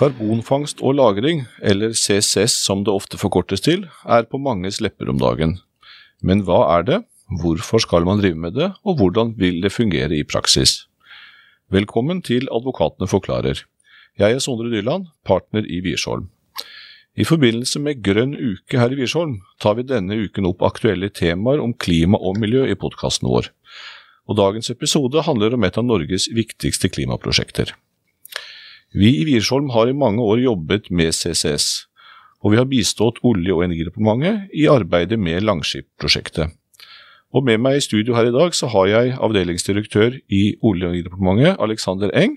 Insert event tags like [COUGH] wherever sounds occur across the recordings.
Karbonfangst og -lagring, eller CCS som det ofte forkortes til, er på manges lepper om dagen. Men hva er det, hvorfor skal man drive med det, og hvordan vil det fungere i praksis? Velkommen til Advokatene forklarer. Jeg er Sondre Dyland, partner i Wiersholm. I forbindelse med Grønn uke her i Wiersholm tar vi denne uken opp aktuelle temaer om klima og miljø i podkasten vår. Og dagens episode handler om et av Norges viktigste klimaprosjekter. Vi i Wiersholm har i mange år jobbet med CCS, og vi har bistått Olje- og energidepartementet i arbeidet med Langskip-prosjektet. Og med meg i studio her i dag så har jeg avdelingsdirektør i Olje- og energidepartementet, Alexander Eng,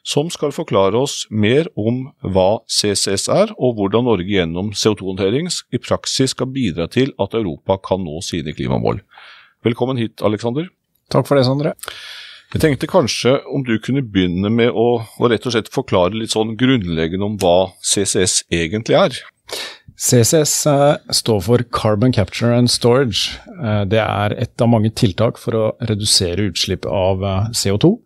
som skal forklare oss mer om hva CCS er, og hvordan Norge gjennom CO2-håndtering i praksis skal bidra til at Europa kan nå sine klimamål. Velkommen hit, Alexander. Takk for det, Sondre. Jeg tenkte kanskje om du kunne begynne med å, å rett og slett forklare litt sånn grunnleggende om hva CCS egentlig er. CCS eh, står for Carbon Capture and Storage. Eh, det er et av mange tiltak for å redusere utslipp av eh, CO2.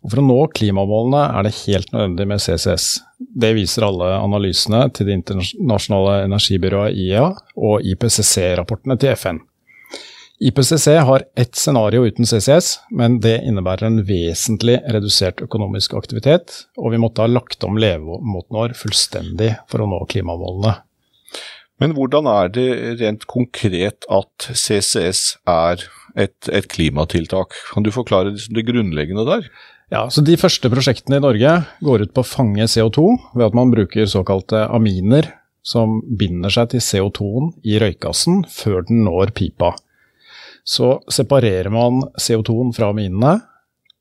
Og For å nå klimamålene er det helt nødvendig med CCS. Det viser alle analysene til det internasjonale energibyrået IEA og IPCC-rapportene til FN. IPCC har ett scenario uten CCS, men det innebærer en vesentlig redusert økonomisk aktivitet, og vi måtte ha lagt om levemåten vår fullstendig for å nå klimamålene. Men hvordan er det rent konkret at CCS er et, et klimatiltak? Kan du forklare det grunnleggende der? Ja, så De første prosjektene i Norge går ut på å fange CO2 ved at man bruker såkalte aminer, som binder seg til CO2-en i røykgassen før den når pipa. Så separerer man CO2-en fra aminene,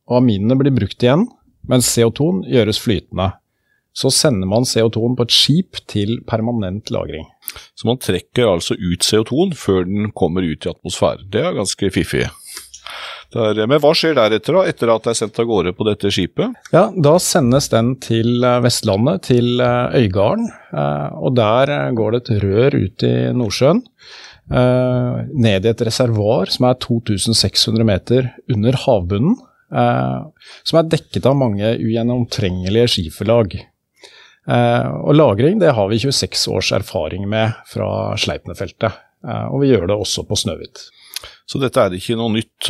og aminene blir brukt igjen, mens CO2-en gjøres flytende. Så sender man CO2-en på et skip til permanent lagring. Så man trekker altså ut CO2-en før den kommer ut i atmosfæren. Det er ganske fiffig. Der, men hva skjer deretter, da, etter at det er sendt av gårde på dette skipet? Ja, Da sendes den til eh, Vestlandet, til eh, Øygarden. Eh, og der går det et rør ut i Nordsjøen. Uh, ned i et reservoar som er 2600 meter under havbunnen. Uh, som er dekket av mange ugjennomtrengelige skiferlag. Uh, og lagring det har vi 26 års erfaring med fra Sleipner-feltet. og vi gjør det også på Snøhvit. Så dette er ikke noe nytt?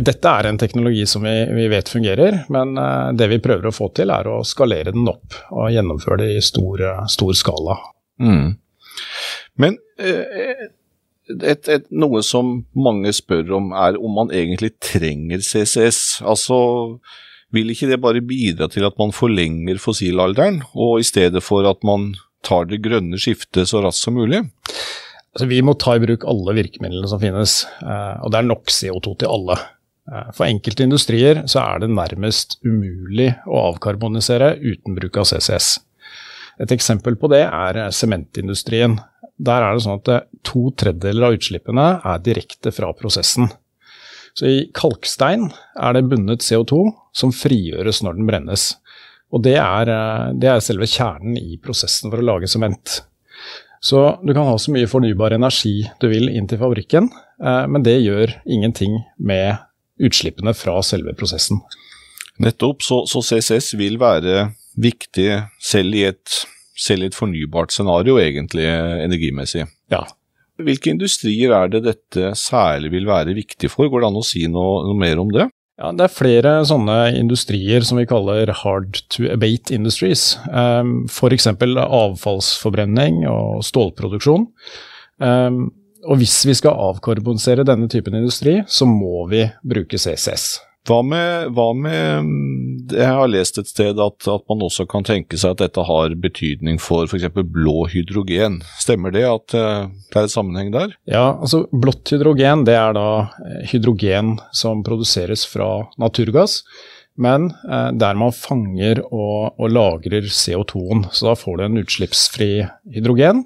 Dette er en teknologi som vi, vi vet fungerer, men det vi prøver å få til er å skalere den opp og gjennomføre det i stor, stor skala. Mm. Men eh, et, et, noe som mange spør om, er om man egentlig trenger CCS. Altså, vil ikke det bare bidra til at man forlenger fossilalderen, og i stedet for at man tar det grønne skiftet så raskt som mulig? Altså, vi må ta i bruk alle virkemidlene som finnes, eh, og det er nok CO2 til alle. Eh, for enkelte industrier så er det nærmest umulig å avkarbonisere uten bruk av CCS. Et eksempel på det er sementindustrien. Der er det sånn at to tredjedeler av utslippene er direkte fra prosessen. Så i kalkstein er det bundet CO2 som frigjøres når den brennes. Og det er, det er selve kjernen i prosessen for å lage sement. Så du kan ha så mye fornybar energi du vil inn til fabrikken, eh, men det gjør ingenting med utslippene fra selve prosessen. Nettopp, så, så CCS vil være viktig selv i et, selv i et fornybart scenario, egentlig, energimessig. Ja. Hvilke industrier er det dette særlig vil være viktig for? Går det an å si noe, noe mer om det? Ja, Det er flere sånne industrier som vi kaller hard to abate industries. Um, F.eks. avfallsforbrenning og stålproduksjon. Um, og hvis vi skal avkarbonisere denne typen industri, så må vi bruke CCS. Hva med, hva med, Jeg har lest et sted at, at, man også kan tenke seg at dette har betydning for f.eks. blå hydrogen. Stemmer det at eh, det er et sammenheng der? Ja, altså blått hydrogen det er da eh, hydrogen som produseres fra naturgass. Men eh, der man fanger og, og lagrer CO2-en. Så da får du en utslippsfri hydrogen.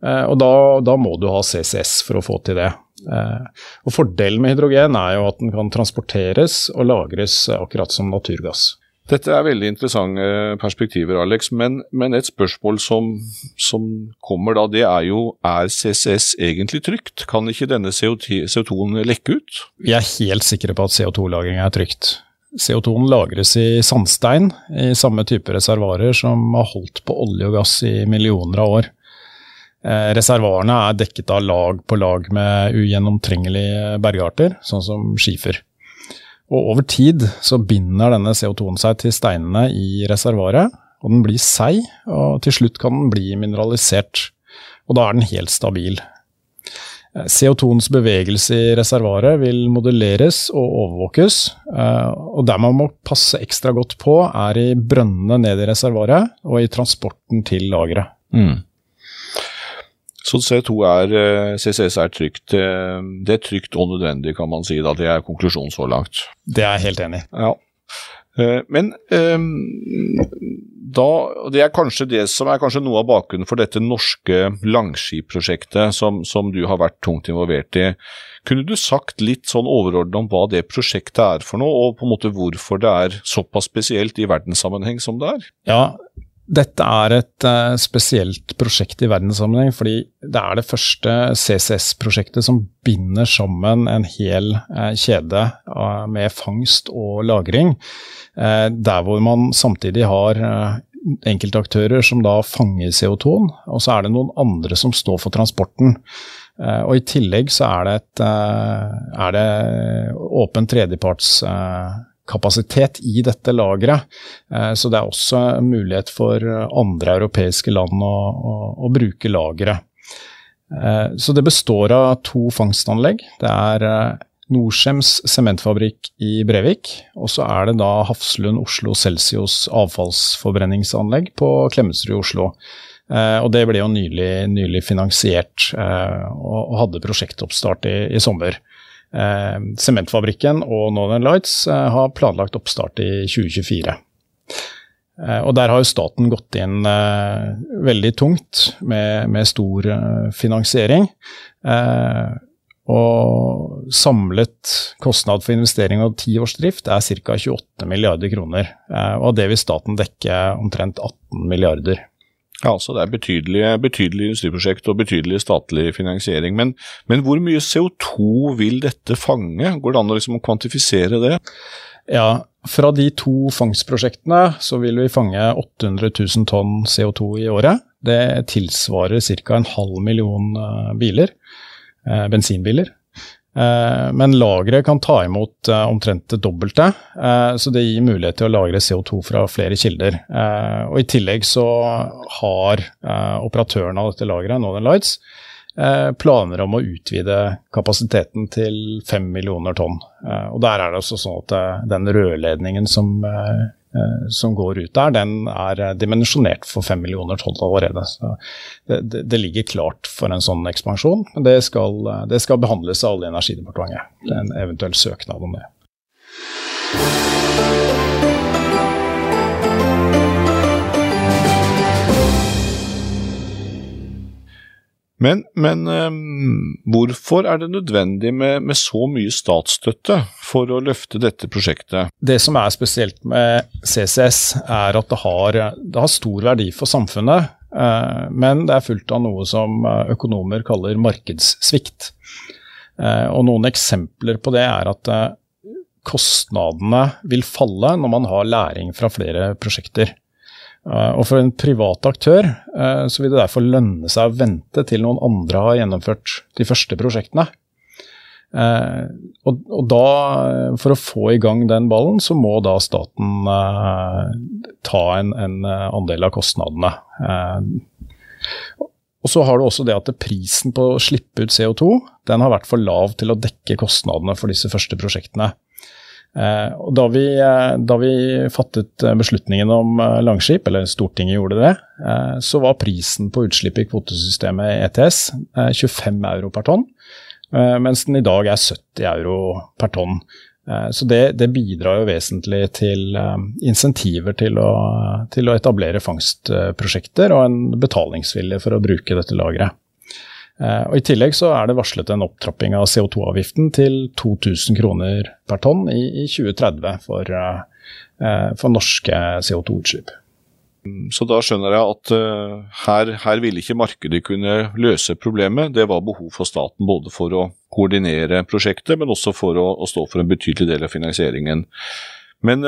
Eh, og da, da må du ha CCS for å få til det. Eh, og Fordelen med hydrogen er jo at den kan transporteres og lagres akkurat som naturgass. Dette er veldig interessante perspektiver, Alex, men, men et spørsmål som, som, kommer da, det er jo er CCS egentlig trygt? Kan ikke denne CO2-en lekke ut? Vi er helt sikre på at CO2-lagring er trygt. CO2-en lagres i sandstein, i samme type reservoarer som har holdt på olje og gass i millioner av år. Eh, reservoarene er dekket av lag på lag med ugjennomtrengelige bergarter, sånn som skifer. Og over tid så binder denne CO2-en seg til steinene i reservoaret, og den blir seig, og til slutt kan den bli mineralisert. Og da er den helt stabil. Eh, CO2-ens bevegelse i reservoaret vil modelleres og overvåkes, eh, og der man må passe ekstra godt på, er i brønnene ned i reservoaret og i transporten til lageret. Mm. Så CO2 er, eh, CCS er trygt. Eh, det er trygt og nødvendig, kan man si. da. Det er konklusjonen så langt. Det er jeg helt enig i. Ja. Eh, men da, det er kanskje det som er kanskje noe av bakgrunnen for dette norske Langskip-prosjektet som, som, du har vært tungt involvert i. Kunne du sagt litt sånn overordnet om hva det prosjektet er for noe, og på en måte hvorfor det er såpass spesielt i verdenssammenheng som det er? Ja, dette er et uh, spesielt prosjekt i verdenssammenheng, fordi det er det første CCS-prosjektet som binder sammen en hel uh, kjede uh, med fangst og lagring. der hvor man samtidig har enkeltaktører som da fanger CO2-en, og så er det noen andre som står for transporten. Og I tillegg så er det, et, er det åpen tredjeparts kapasitet i dette lageret. Eh, så det er også mulighet for andre europeiske land å, å, å bruke lageret. Eh, så det består av to fangstanlegg. Det er eh, Norcems sementfabrikk i Brevik, og så er det da Hafslund Oslo Celsius avfallsforbrenningsanlegg på Klemetsrud i Oslo. og det ble jo nylig, nylig finansiert, og hadde prosjektoppstart i, i sommer. Eh, sementfabrikken og Northern Lights eh, har planlagt oppstart i 2024. Eh, og der har jo staten gått inn veldig tungt med, med stor finansiering. Og samlet kostnad for investering og ti års drift er ca. 28 milliarder kroner. Og av det vil staten dekke omtrent 18 milliarder. Ja, så Det er betydelige, betydelig industriprosjekt og betydelig statlig finansiering. Men, men, hvor mye CO2 vil dette fange? Går det an å liksom kvantifisere det? Ja, Fra de to fangstprosjektene så vil vi fange 800 000 tonn CO2 i året. Det tilsvarer ca. en halv million eh, biler, eh, bensinbiler. Eh, men lageret kan ta imot eh, omtrent det dobbelte, eh, så det gir mulighet til å lagre CO2 fra flere kilder. Og I tillegg så har operatøren av dette lageret, Northern Lights, planer om å utvide kapasiteten til 5 millioner tonn. Og Der er det også sånn at den rørledningen som som går ut der, den er eh, dimensjonert for fem millioner tonn allerede. Det, det, det, ligger klart for en sånn ekspansjon, men det skal, eh, det skal behandles av Olje- og energidepartementet. En eventuell søknad om det. Men, men um, hvorfor er det nødvendig med, med, så mye statsstøtte for å løfte dette prosjektet? Det som er spesielt med CCS, er at det har, det har stor verdi for samfunnet. Uh, men det er fullt av noe som eh, økonomer kaller markedssvikt. Uh, og noen eksempler på det er at kostnadene vil falle når man har læring fra flere prosjekter. Eh, og for en privat aktør eh, så vil det derfor lønne seg å vente til noen andre har gjennomført de første prosjektene. Eh, og, da, for å få i gang den ballen, så må da staten ta en, en andel av kostnadene. Og så har du også det at prisen på å slippe ut CO2 den har vært for lav til å dekke kostnadene for disse første prosjektene. Eh, og da vi, eh, da vi, fattet eh, beslutningen om Langskip, eller Stortinget gjorde det, så var prisen på utslipp i kvotesystemet ETS 25 euro per tonn, mens den i dag er 70 euro per tonn. Så det, det bidrar jo vesentlig til insentiver til å, til å etablere fangstprosjekter og en betalingsvilje for å bruke dette lageret. Eh, og I tillegg så er det varslet en opptrapping av CO2-avgiften til 2000 kroner per tonn i, i 2030 for, uh, for norske CO2-utslipp. Så da skjønner jeg at her, her ville ikke markedet kunne løse problemet. Det var behov for staten både for å koordinere prosjektet, men også for å, å stå for en betydelig del av finansieringen. Men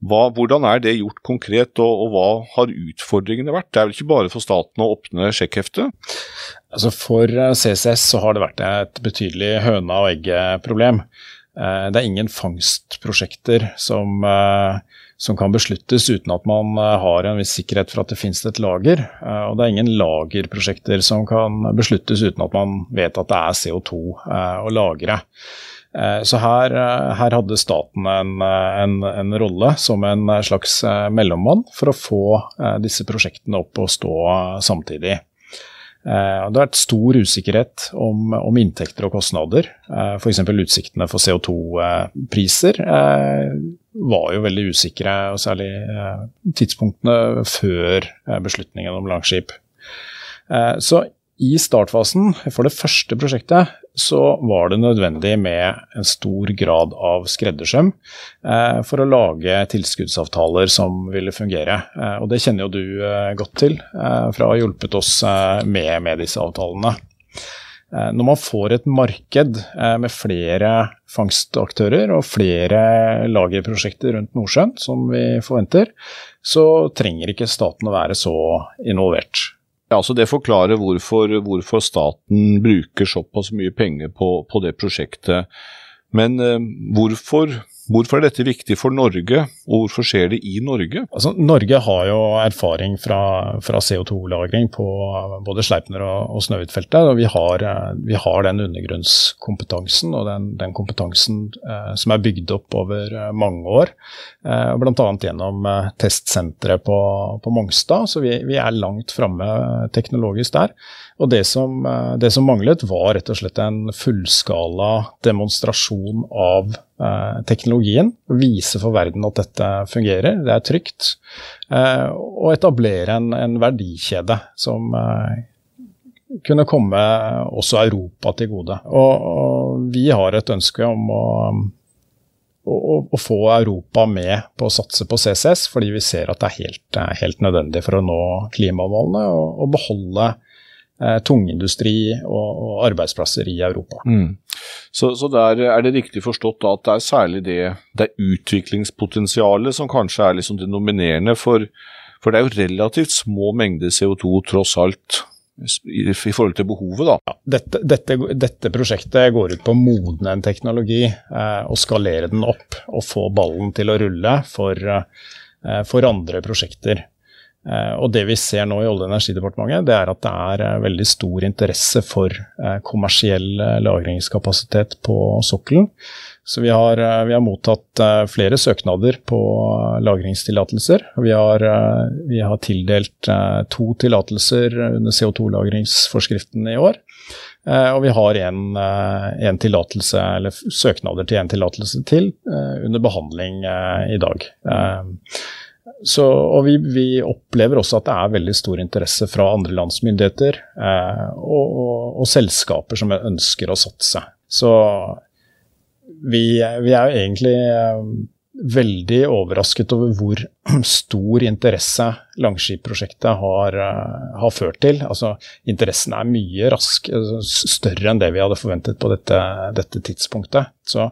hva, hvordan er det gjort konkret, og, og, hva har utfordringene vært? Det er vel ikke bare for staten å åpne sjekkheftet? Altså for CCS så har det vært et betydelig høna og egget-problem. Det er ingen fangstprosjekter som som kan besluttes uten at man eh, har en viss sikkerhet for at det finnes et lager. Eh, og det er ingen lagerprosjekter som kan besluttes uten at man vet at det er CO2 eh, å lagre. Så her, her, hadde staten en, en, en, rolle som en slags mellommann for å få disse prosjektene opp og stå samtidig. Eh, det har vært stor usikkerhet om, om inntekter og kostnader. Eh, F.eks. utsiktene for CO2-priser eh, var jo veldig usikre, og særlig tidspunktene før beslutningen om Langskip. Så i startfasen for det første prosjektet så var det nødvendig med en stor grad av skreddersøm eh, for å lage tilskuddsavtaler som ville fungere. Eh, og det kjenner jo du eh, godt til eh, fra å ha hjulpet oss eh, med, med, disse avtalene. Eh, når man får et marked med flere fangstaktører og flere lagerprosjekter rundt Nordsjøen, som vi forventer, så trenger ikke staten å være så involvert. Ja, altså Det forklarer hvorfor, hvorfor, staten bruker såpass mye penger på, på det prosjektet. Men eh, hvorfor Hvorfor er dette viktig for Norge, og hvorfor skjer det i Norge? Altså, Norge har jo erfaring fra, fra CO2-lagring på både Sleipner og, og Snøhvitfeltet. Og vi har, vi har, den undergrunnskompetansen og den, den kompetansen eh, som er bygd opp over eh, mange år. Eh, Bl.a. gjennom eh, testsenteret på, på, Mongstad. Så vi, vi er langt framme teknologisk der. Og det som, eh, det som, manglet, var rett og slett en fullskala demonstrasjon av eh, teknologien. Vise for verden at dette fungerer, det er trygt. Eh, og etablere en, en verdikjede som eh, kunne komme også Europa til gode. Og, og vi har et ønske om å, å, å, få Europa med på å satse på CCS, fordi vi ser at det er helt, helt nødvendig for å nå klimamålene og, og beholde eh, tungindustri og, og, arbeidsplasser i Europa. Mm. Så, så der er det riktig forstått at det er særlig det, det utviklingspotensialet som kanskje er liksom det nominerende, for, for, det er jo relativt små mengder CO2 tross alt i, i forhold til behovet, da. Ja, dette, dette, dette, prosjektet går ut på å modne en teknologi eh, og skalere den opp og få ballen til å rulle for, eh, for andre prosjekter. Eh, og det vi ser nå i Olje- og energidepartementet, det er at det er eh, veldig stor interesse for eh, kommersiell lagringskapasitet på sokkelen. Så vi har, vi har mottatt flere søknader på lagringstillatelser. Vi, vi, har tildelt to tillatelser under CO2-lagringsforskriften i år. Og vi har en, en tillatelse, eller søknader til en tillatelse til under behandling i dag. Så, og vi, vi, opplever også at det er veldig stor interesse fra andre lands myndigheter eh, og, og, og, selskaper som ønsker å satse. Så vi, vi er jo egentlig eh, veldig overrasket over hvor [CLEARS THROAT] stor interesse Langskip-prosjektet har, eh, har, ført til. Altså, interessen er mye rask, altså, større enn det vi hadde forventet på dette, dette tidspunktet. Så,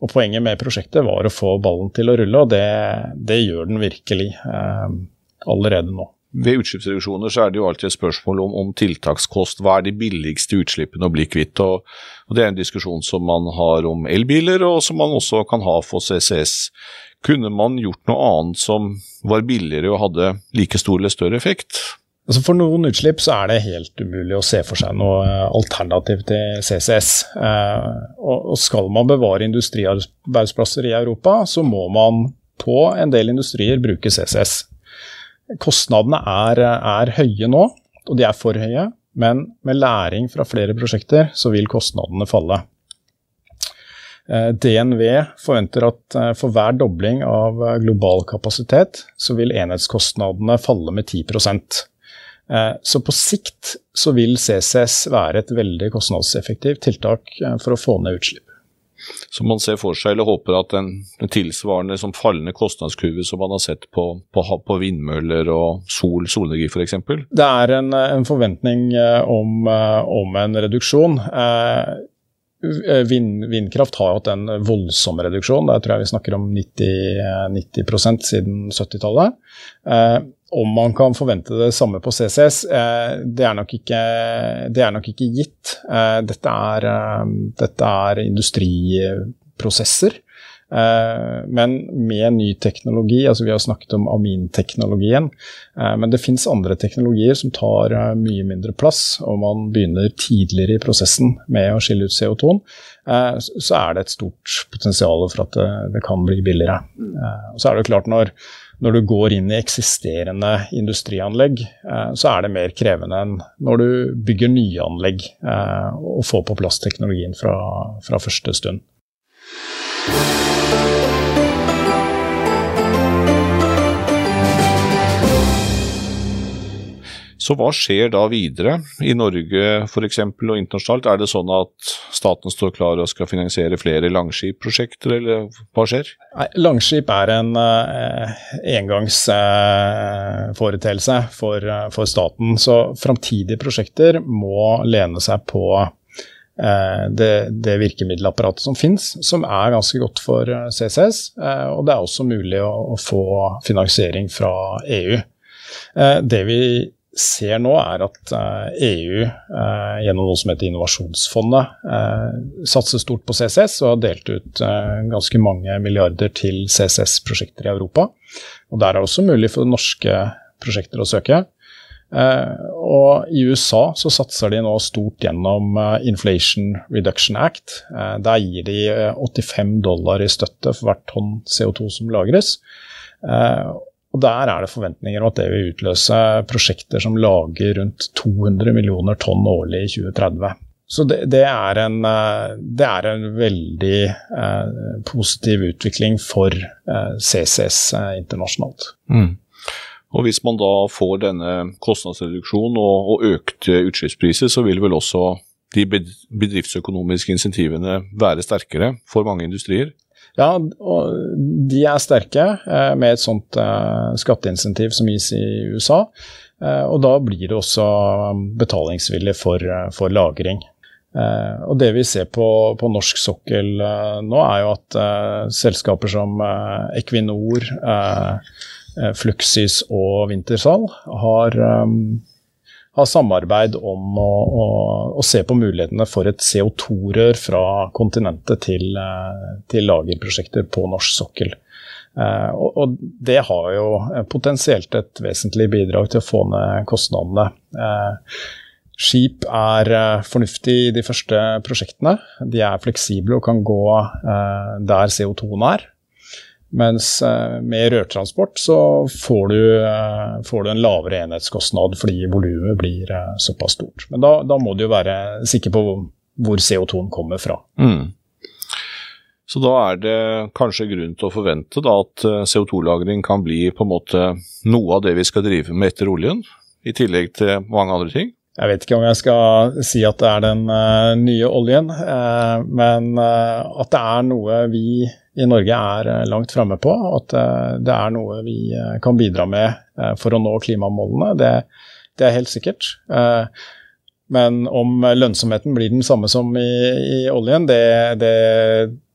og Poenget med prosjektet var å få ballen til å rulle, og det, det gjør den virkelig eh, allerede nå. Ved utslippsreduksjoner så er det jo alltid et spørsmål om, om tiltakskost. Hva er de billigste utslippene å bli kvitt? Og, og Det er en diskusjon som man har om elbiler, og som man også kan ha for CCS. Kunne man gjort noe annet som var billigere og hadde like stor eller større effekt? Altså for noen utslipp så er det helt umulig å se for seg noe eh, alternativ til CCS. Eh, og skal man bevare industriarbeidsplasser i Europa, så må man på en del industrier bruke CCS. Kostnadene er, er, høye nå, og de er for høye. Men med læring fra flere prosjekter så vil kostnadene falle. Eh, DNV forventer at eh, for hver dobling av eh, global kapasitet, så vil enhetskostnadene falle med 10% Så på sikt så vil CCS være et veldig kostnadseffektivt tiltak for å få ned utslipp. Så man ser for seg, eller håper at den, den tilsvarende liksom, fallende kostnadskurve som man har sett på, på, på vindmøller og sol, solenergi f.eks.? Det er en, en forventning eh, om, eh, om, en reduksjon. Eh, vind, vindkraft har hatt en voldsom reduksjon. Der tror jeg vi snakker om 90, 90% siden 70-tallet. Eh, om man kan forvente det samme på CCS, eh, det, er nok ikke, er nok ikke gitt. Eh, dette er, eh, dette er industriprosesser. Eh, men med ny teknologi, altså vi har snakket om aminteknologien, eh, men det fins andre teknologier som tar eh, mye mindre plass, og man begynner tidligere i prosessen med å skille ut CO2, så er det et stort potensial for at det, kan bli billigere. Og så er det klart når når du går inn i eksisterende industrianlegg, så er det mer krevende enn når du bygger nye anlegg og får på plass teknologien fra, fra første stund. Så hva skjer da videre i Norge f.eks. og internasjonalt? Er det sånn at staten står klar og skal finansiere flere Langskip-prosjekter, eller hva skjer? Nei, Langskip er en eh, engangsforeteelse eh, for, uh, for, staten. Så framtidige prosjekter må lene seg på det, det, virkemiddelapparatet som finnes, som er ganske godt for CCS. Og det er også mulig å, å få finansiering fra EU. Det vi ser nå, er at EU eh, e eh, gjennom noe som heter Innovasjonsfondet eh, satser stort på CCS og har delt ut ganske mange milliarder til CCS-prosjekter i Europa. Og Der er det også mulig for norske prosjekter å søke. Og I USA så satser de nå stort gjennom Inflation Reduction Act. Der gir de 85 dollar i støtte for hvert tonn CO2 som lagres. Og Der er det forventninger om at det vil utløse prosjekter som lager rundt 200 millioner tonn årlig i 2030. Så det, det, er, en, eh, det er, en, veldig eh, positiv utvikling for eh, CCS eh, internasjonalt. Mm. Og Hvis man da får denne kostnadsreduksjonen og, og økte utslippspriser, så vil vel også de bedriftsøkonomiske insentivene være sterkere for mange industrier? Ja, de er sterke eh, med et sånt eh, skatteinsentiv som gis i USA. Eh, og da blir det også betalingsvillig for, for lagring. Og Det vi ser på, på norsk sokkel nå, er jo at selskaper som Equinor, Fluxys og Wintersal har ha samarbeid om å, å, å, se på mulighetene for et CO2-rør fra kontinentet til, eh, til, lagerprosjekter på norsk sokkel. Eh, og, og, det har jo potensielt et vesentlig bidrag til å få ned kostnadene. Eh, skip er eh, fornuftig i de første prosjektene. De er fleksible og kan gå eh, der CO2-en er. Mens eh, med rørtransport så får du, eh, får du en lavere enhetskostnad fordi volumet blir eh, såpass stort. Men da, da, må du jo være sikker på hvor CO2-en kommer fra. Mm. Så da er det kanskje grunn til å forvente da, at CO2-lagring kan bli på en måte noe av det vi skal drive med etter oljen, i tillegg til mange andre ting? Jeg vet ikke om jeg skal si at det er den nye oljen, men at det er noe vi i Norge er eh, langt framme på. At eh, det er noe vi eh, kan bidra med for å nå klimamålene. Det, det er helt sikkert. Men om lønnsomheten blir den samme som i, i oljen, det, det,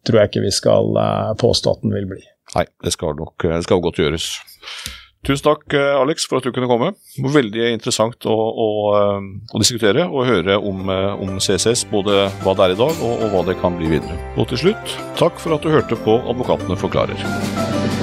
tror jeg ikke vi skal påstå at den vil bli. Nei, det skal nok det skal godt gjøres. Tusen takk, eh, Alex, for at du kunne komme. Veldig interessant å, å, eh, å diskutere og høre om, eh, om, CCS, både hva det er i dag og, og hva det kan bli videre. Og til slutt, takk for at du hørte på Advokatene forklarer.